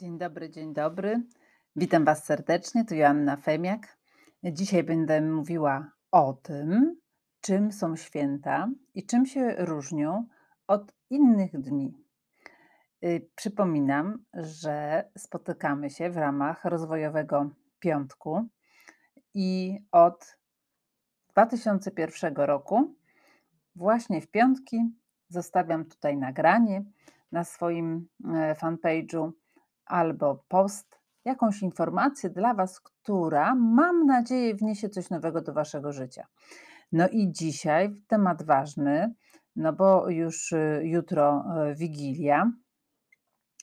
Dzień dobry, dzień dobry. Witam Was serdecznie, tu Joanna Femiak. Dzisiaj będę mówiła o tym, czym są święta i czym się różnią od innych dni. Y, Przypominam, że spotykamy się w ramach rozwojowego piątku i od 2001 roku właśnie w piątki zostawiam tutaj nagranie na swoim e, fanpage'u albo post, jakąś informację dla Was, która mam nadzieję wniesie coś nowego do Waszego życia. No i dzisiaj temat ważny, no bo już y, jutro y, Wigilia,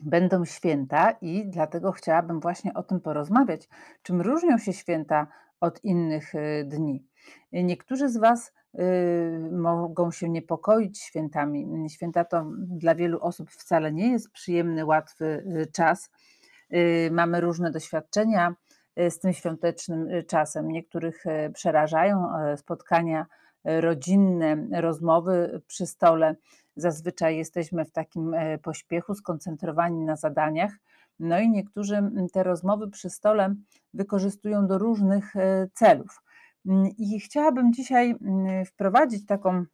będą święta i dlatego chciałabym właśnie o tym porozmawiać. Czym różnią się święta od innych y, dni? Niektórzy z Was mogą się niepokoić świętami. Święta to dla wielu osób wcale nie jest przyjemny, łatwy y, czas. Y, Mamy różne doświadczenia y, z tym świątecznym y, czasem. Niektórych y, przerażają spotkania rodzinne, rozmowy przy stole. Zazwyczaj jesteśmy w takim pośpiechu, skoncentrowani na zadaniach. No i niektórzy mm, te rozmowy przy stole wykorzystują do różnych celów. Mm, I chciałabym dzisiaj mm, wprowadzić taką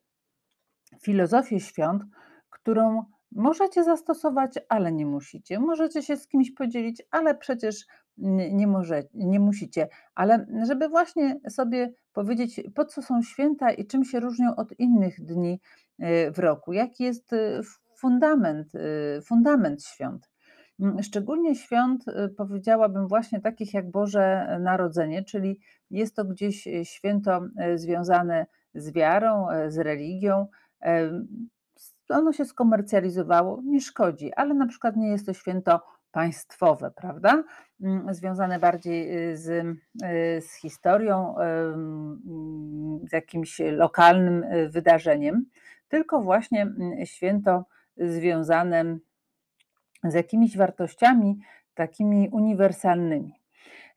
filozofię świąt, którą możecie zastosować, ale nie musicie. Możecie się z kimś podzielić, ale przecież nie, może, nie musicie. Ale żeby właśnie sobie powiedzieć, po co są święta i czym się różnią od innych dni e, w roku, jaki jest e, fundament, e, fundament świąt. Mm, Szczególnie świąt y, powiedziałabym właśnie takich jak Boże Narodzenie, czyli jest to gdzieś y, święto y, związane z wiarą, z religią. Ono się skomercjalizowało, nie szkodzi, ale na przykład nie jest to święto państwowe, prawda? Mm, Związane bardziej z, z historią, z jakimś lokalnym wydarzeniem, tylko właśnie mm, święto związane z jakimiś wartościami takimi uniwersalnymi.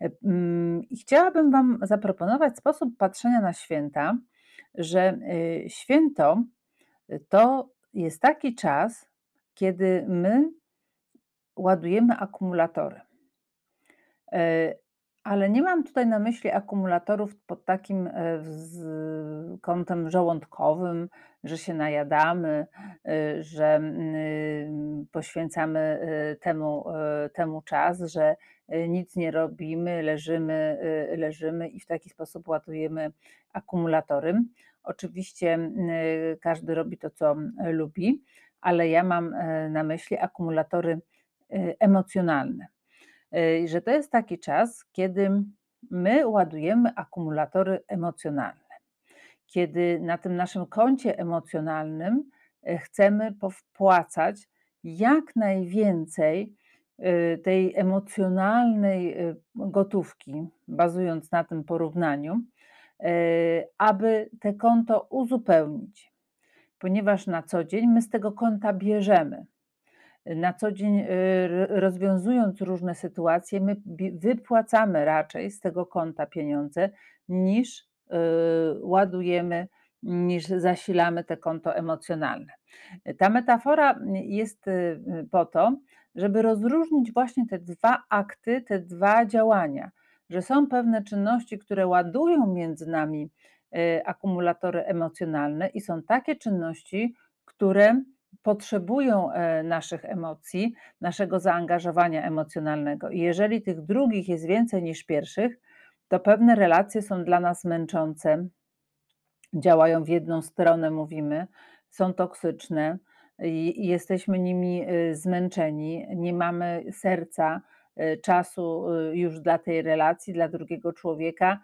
E, mm, chciałabym Wam zaproponować sposób patrzenia na święta, że y, święto y, to jest taki czas, kiedy my ładujemy akumulatory. Ale nie mam tutaj na myśli akumulatorów pod takim e, wz- kątem żołądkowym, że się najadamy, e, że mm, poświęcamy e, temu, temu czas, że nic nie robimy, leżymy, leżymy i w taki sposób ładujemy akumulatory. Oczywiście mm, każdy robi to, co lubi, ale ja mam na myśli akumulatory emocjonalne y, że to jest taki czas, kiedy my ładujemy akumulatory emocjonalne. Kiedy na tym naszym koncie emocjonalnym y, chcemy powpłacać jak najwięcej y, tej emocjonalnej y, gotówki, bazując na tym porównaniu, y, aby te konto uzupełnić, ponieważ na co dzień my z tego konta bierzemy na co dzień, y, rozwiązując różne sytuacje, my wypłacamy raczej z tego konta pieniądze, niż, y, ładujemy, niż zasilamy te konto emocjonalne. Ta metafora jest, y, po to, żeby rozróżnić właśnie te 2 akty, te 2 działania, że są pewne czynności, które ładują między nami, akumulatory emocjonalne i są takie czynności, które potrzebują e, naszych emocji, naszego zaangażowania emocjonalnego. I jeżeli tych drugich jest więcej niż pierwszych, to pewne relacje są dla nas męczące, działają w jedną stronę, mówimy, są toksyczne i jesteśmy nimi y, zmęczeni, nie mamy serca, y, czasu y, już dla tej relacji, dla drugiego człowieka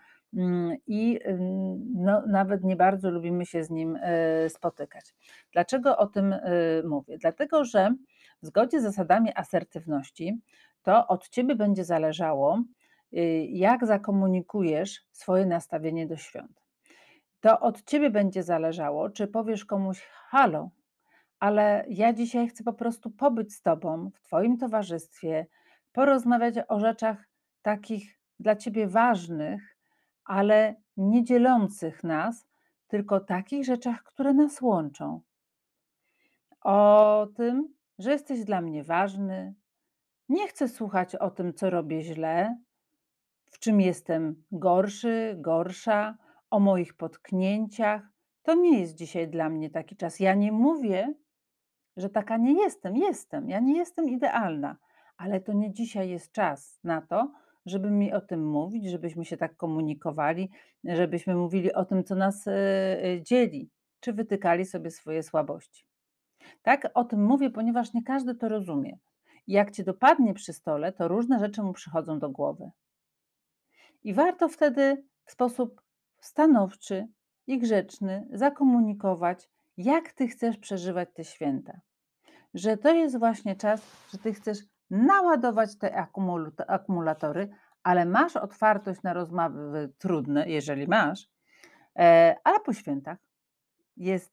i ym, no, nawet nie bardzo lubimy się z nim y, spotykać. Dlaczego o tym y, mówię? Dlatego, że w zgodzie z zasadami asertywności to od ciebie będzie zależało, y, jak zakomunikujesz swoje nastawienie do świąt. To od ciebie będzie zależało, czy powiesz komuś: Halo, ale ja dzisiaj chcę po prostu pobyć z tobą, w twoim towarzystwie, porozmawiać o rzeczach takich dla ciebie ważnych, ale nie dzielących nas, tylko takich rzeczach, które nas łączą. O tym, że jesteś dla mnie ważny, Nie chcę słuchać o tym, co robię źle, w czym jestem gorszy, gorsza, o moich potknięciach. To nie jest dzisiaj dla mnie taki czas. Ja nie mówię, że taka nie jestem. Jestem. Ja nie jestem idealna, ale to nie dzisiaj jest czas na to, żeby mi o tym mówić, żebyśmy się tak komunikowali, żebyśmy mówili o tym, co nas e, e, dzieli, czy wytykali sobie swoje słabości. Tak, o tym mówię, ponieważ nie każdy to rozumie. Jak cię dopadnie przy stole, to różne rzeczy mu przychodzą do głowy. I warto wtedy w sposób stanowczy i grzeczny zakomunikować, jak ty chcesz przeżywać te święta. Że to jest właśnie czas, że ty chcesz naładować te akumulatory, ale masz otwartość na rozmowy trudne, jeżeli masz, e, ale po świętach jest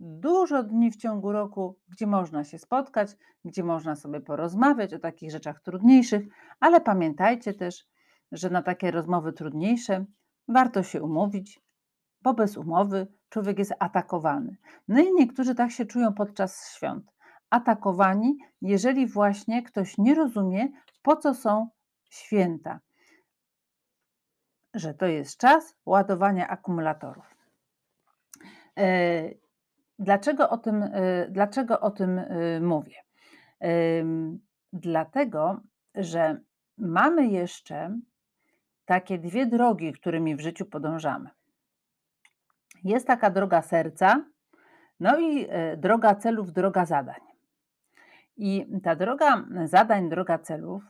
dużo dni w ciągu roku, gdzie można się spotkać, gdzie można sobie porozmawiać o takich rzeczach trudniejszych, ale pamiętajcie też, że na takie rozmowy trudniejsze warto się umówić, bo bez umowy człowiek jest atakowany. No i niektórzy tak się czują podczas świąt. Atakowani, jeżeli właśnie ktoś nie rozumie, po co są święta. Że to jest czas ładowania akumulatorów. E, dlaczego o tym, e, dlaczego o tym e, mówię? Dlatego, że mamy jeszcze takie dwie drogi, którymi w życiu podążamy. Jest taka droga serca, no i droga celów, droga zadań. I ta droga zadań, droga celów,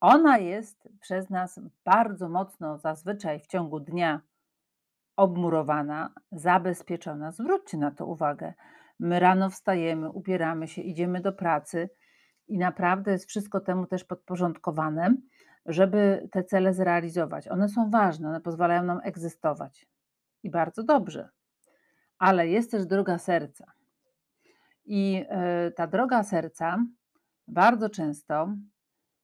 ona jest przez nas bardzo mocno zazwyczaj w ciągu dnia obmurowana, zabezpieczona. Zwróćcie na to uwagę. My rano wstajemy, ubieramy się, idziemy do pracy i naprawdę jest wszystko temu też podporządkowane żeby te cele zrealizować. One są ważne, one pozwalają nam egzystować i bardzo dobrze, ale jest też droga serca. I e, ta droga serca bardzo często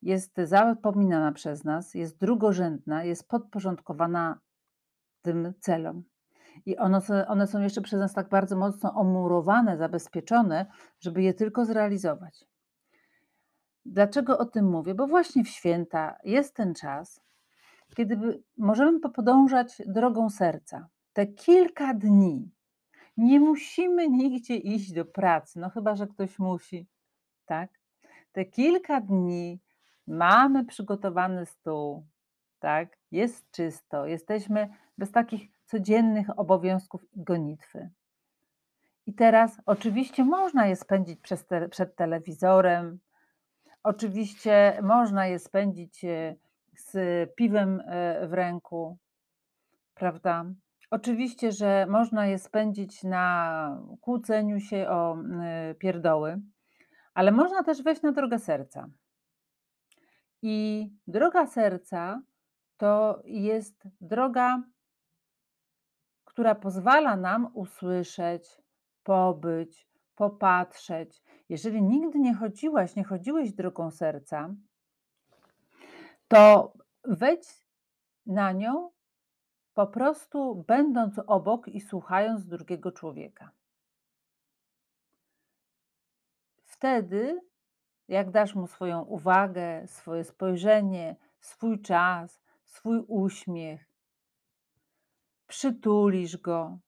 jest zapominana przez nas, jest drugorzędna, jest podporządkowana tym celom. I one, one są jeszcze przez nas tak bardzo mocno omurowane, zabezpieczone, żeby je tylko zrealizować. Dlaczego o tym mówię? Bo właśnie w święta jest ten czas, kiedy możemy podążać drogą serca. Te kilka dni nie musimy nigdzie iść do pracy, no chyba, że ktoś musi, tak? Te kilka dni mamy przygotowany stół, tak? Jest czysto, jesteśmy bez takich codziennych obowiązków i gonitwy. I teraz oczywiście można je spędzić te, przed telewizorem, Oczywiście można je spędzić e, z piwem e, w ręku, prawda? Oczywiście, że można je spędzić na kłóceniu się o e, pierdoły, ale można też wejść na drogę serca. I droga serca to jest droga, która pozwala nam usłyszeć, pobyć, popatrzeć. Jeżeli nigdy nie chodziłaś, nie chodziłeś drogą serca, to wejdź na nią po prostu będąc obok i słuchając drugiego człowieka. Wtedy, jak dasz mu swoją uwagę, swoje spojrzenie, swój czas, swój uśmiech, przytulisz go.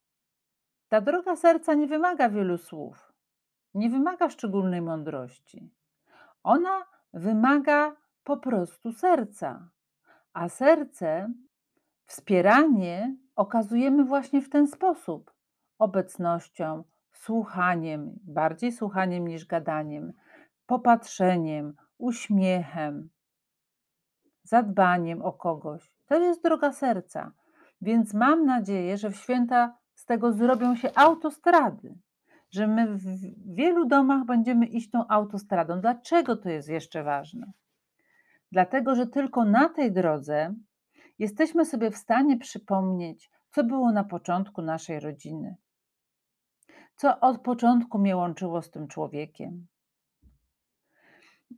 Ta droga serca nie wymaga wielu słów nie wymaga szczególnej mądrości. Ona wymaga po prostu serca. A serce, wspieranie okazujemy właśnie w ten sposób: obecnością, słuchaniem, bardziej słuchaniem niż gadaniem, popatrzeniem, uśmiechem, zadbaniem o kogoś. To jest droga serca. Więc mam nadzieję, że w święta z tego zrobią się autostrady że my w wielu domach będziemy iść tą autostradą. Dlaczego to jest jeszcze ważne? Dlatego, że tylko na tej drodze jesteśmy sobie w stanie przypomnieć, co było na początku naszej rodziny, co od początku mnie łączyło z tym człowiekiem.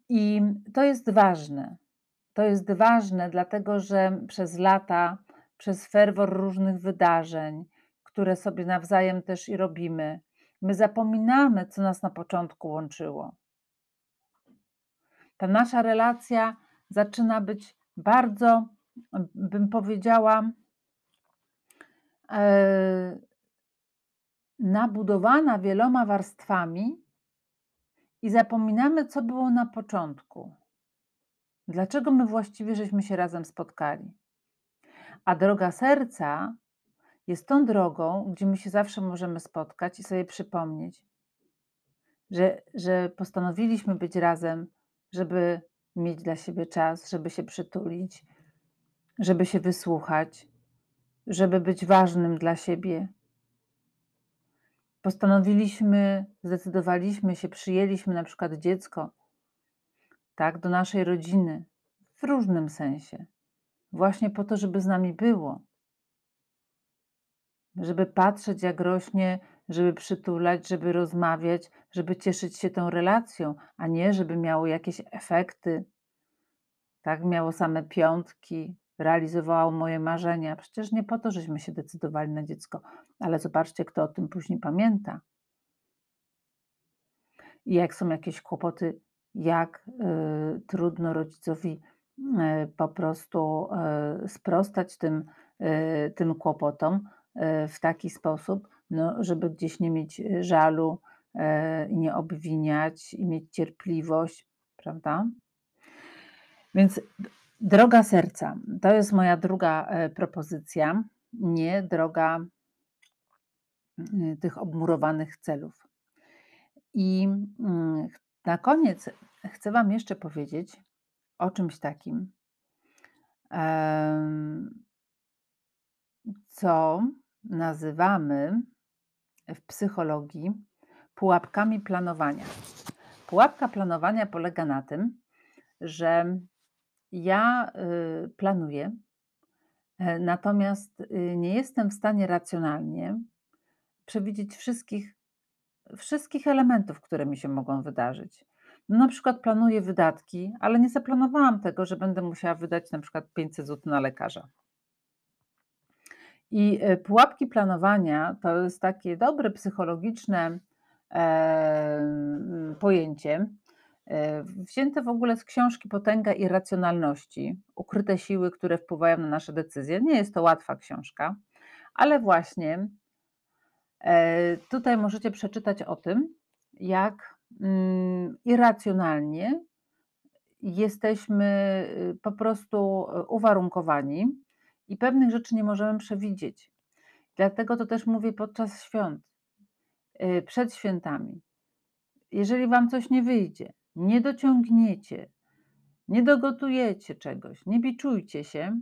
I to jest ważne. To jest ważne, dlatego że przez lata, przez ferwor różnych wydarzeń, które sobie nawzajem też i robimy, My zapominamy, co nas na początku łączyło. ta nasza relacja zaczyna być bardzo, bym powiedziała e, nabudowana wieloma warstwami i zapominamy, co było na początku. Dlaczego my właściwie żeśmy się razem spotkali? A droga serca jest tą drogą, gdzie my się zawsze możemy spotkać i sobie przypomnieć, że, że postanowiliśmy być razem, żeby mieć dla siebie czas, żeby się przytulić, żeby się wysłuchać, żeby być ważnym dla siebie. Postanowiliśmy, zdecydowaliśmy się, przyjęliśmy na przykład dziecko, tak, do naszej rodziny, w różnym sensie, właśnie po to, żeby z nami było, żeby patrzeć, jak rośnie, żeby przytulać, żeby rozmawiać, żeby cieszyć się tą relacją, a nie żeby miało jakieś efekty, tak, miało same piątki, realizowało moje marzenia. Przecież nie po to, żeśmy się decydowali na dziecko, ale zobaczcie, kto o tym później pamięta. I jak są jakieś kłopoty, jak y, trudno rodzicowi y, po prostu y, sprostać tym, y, tym kłopotom y, w taki sposób, no, żeby gdzieś nie mieć żalu y, nie obwiniać i mieć cierpliwość, prawda? Więc droga serca to jest moja druga e, propozycja, nie droga y, tych obmurowanych celów. I mm, na koniec chcę Wam jeszcze powiedzieć o czymś takim, co nazywamy w psychologii pułapkami planowania. Pułapka planowania polega na tym, że ja y, planuję, e, natomiast y, nie jestem w stanie racjonalnie przewidzieć wszystkich, wszystkich elementów, które mi się mogą wydarzyć. No, na przykład planuję wydatki, ale nie zaplanowałam tego, że będę musiała wydać na przykład 500 zł na lekarza. I e, pułapki planowania to jest takie dobre psychologiczne e, pojęcie, wzięte w ogóle z książki Potęga Irracjonalności, ukryte siły, które wpływają na nasze decyzje. Nie jest to łatwa książka, ale właśnie e, tutaj możecie przeczytać o tym, jak mm, irracjonalnie jesteśmy y, po prostu e, uwarunkowani i pewnych rzeczy nie możemy przewidzieć. Dlatego to też mówię podczas świąt, y, przed świętami. Jeżeli Wam coś nie wyjdzie, nie dociągniecie, nie dogotujecie czegoś, nie biczujcie się,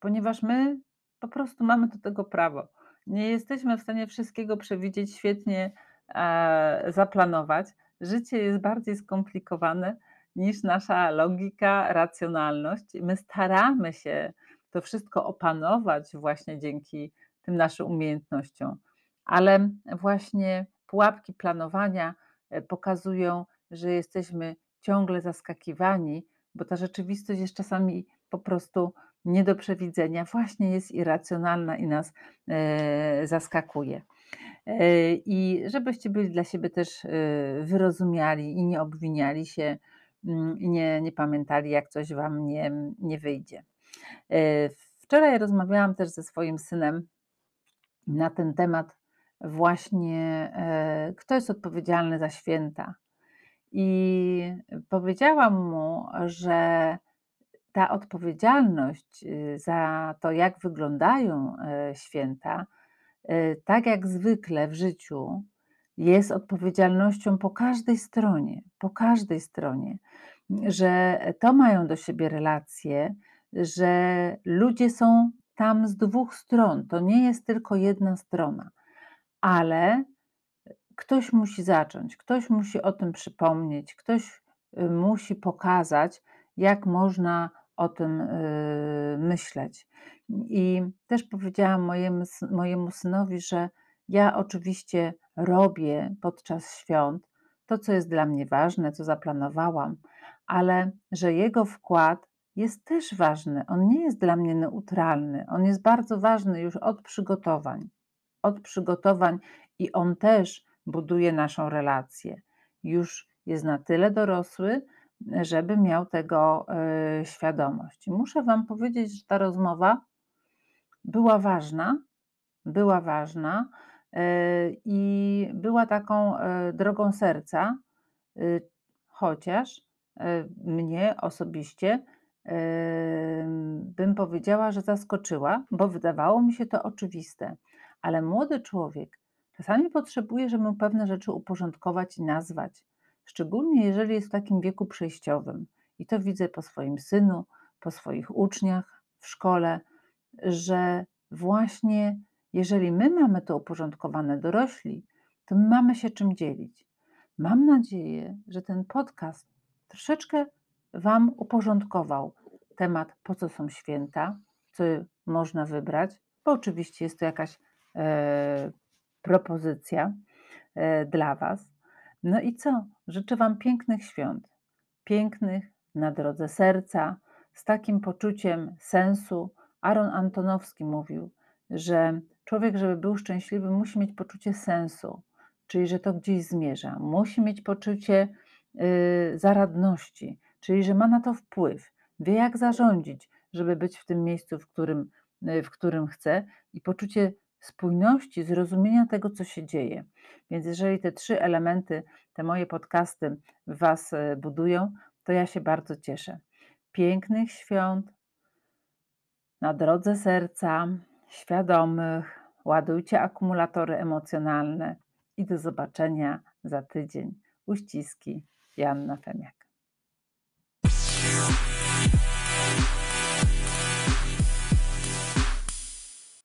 ponieważ my po prostu mamy do tego prawo. Nie jesteśmy w stanie wszystkiego przewidzieć, świetnie e, zaplanować. Życie jest bardziej skomplikowane niż nasza logika, racjonalność. My staramy się to wszystko opanować właśnie dzięki tym naszym umiejętnościom. Ale właśnie pułapki planowania e, pokazują, że jesteśmy ciągle zaskakiwani, bo ta rzeczywistość jest czasami po prostu nie do przewidzenia, właśnie jest irracjonalna i nas e, zaskakuje. E, I żebyście byli dla siebie też wyrozumiali i nie obwiniali się, mm, nie, nie pamiętali, jak coś Wam nie, nie wyjdzie. E, wczoraj rozmawiałam też ze swoim synem na ten temat właśnie, e, kto jest odpowiedzialny za święta. I powiedziałam mu, że ta odpowiedzialność y, za to, jak wyglądają e, święta, tak jak zwykle w życiu, jest odpowiedzialnością po każdej stronie, po każdej stronie, że to mają do siebie relacje, że ludzie są tam z dwóch stron. To nie jest tylko jedna strona, ale ktoś musi zacząć, ktoś musi o tym przypomnieć, ktoś y, musi pokazać, jak można o tym y, myśleć. I też powiedziałam mojemu, mojemu synowi, że ja oczywiście robię podczas świąt to, co jest dla mnie ważne, co zaplanowałam, ale że jego wkład jest też ważny. On nie jest dla mnie neutralny. On jest bardzo ważny już od przygotowań. Od przygotowań i on też buduje naszą relację. Już jest na tyle dorosły, żeby miał tego, yy, świadomość. Muszę wam powiedzieć, że ta rozmowa była ważna, była ważna, yy, i była taką, yy, drogą serca, chociaż, mnie osobiście, bym powiedziała, że zaskoczyła, bo wydawało mi się to oczywiste. Ale młody człowiek czasami potrzebuje, żeby pewne rzeczy uporządkować i nazwać, szczególnie jeżeli jest w takim wieku przejściowym. I to widzę po swoim synu, po swoich uczniach w szkole, że właśnie jeżeli my mamy to uporządkowane, dorośli, to my mamy się czym dzielić. Mam nadzieję, że ten podcast troszeczkę wam uporządkował temat, po co są święta, co można wybrać, bo oczywiście jest to jakaś, yy, propozycja, yy, dla was. No i co? Życzę wam pięknych świąt, pięknych na drodze serca, z takim poczuciem sensu. Aaron Antonowski mówił, że człowiek, żeby był szczęśliwy, musi mieć poczucie sensu, czyli że to gdzieś zmierza. Musi mieć poczucie, yy, zaradności, czyli że ma na to wpływ, wie jak zarządzić, żeby być w tym miejscu, w którym, yy, w którym chce i poczucie spójności, zrozumienia tego, co się dzieje. Więc jeżeli te 3 elementy, te moje podcasty was, yy, budują, to ja się bardzo cieszę. Pięknych świąt na drodze serca, świadomych, ładujcie akumulatory emocjonalne i do zobaczenia za tydzień. Uściski, Joanna Femiak.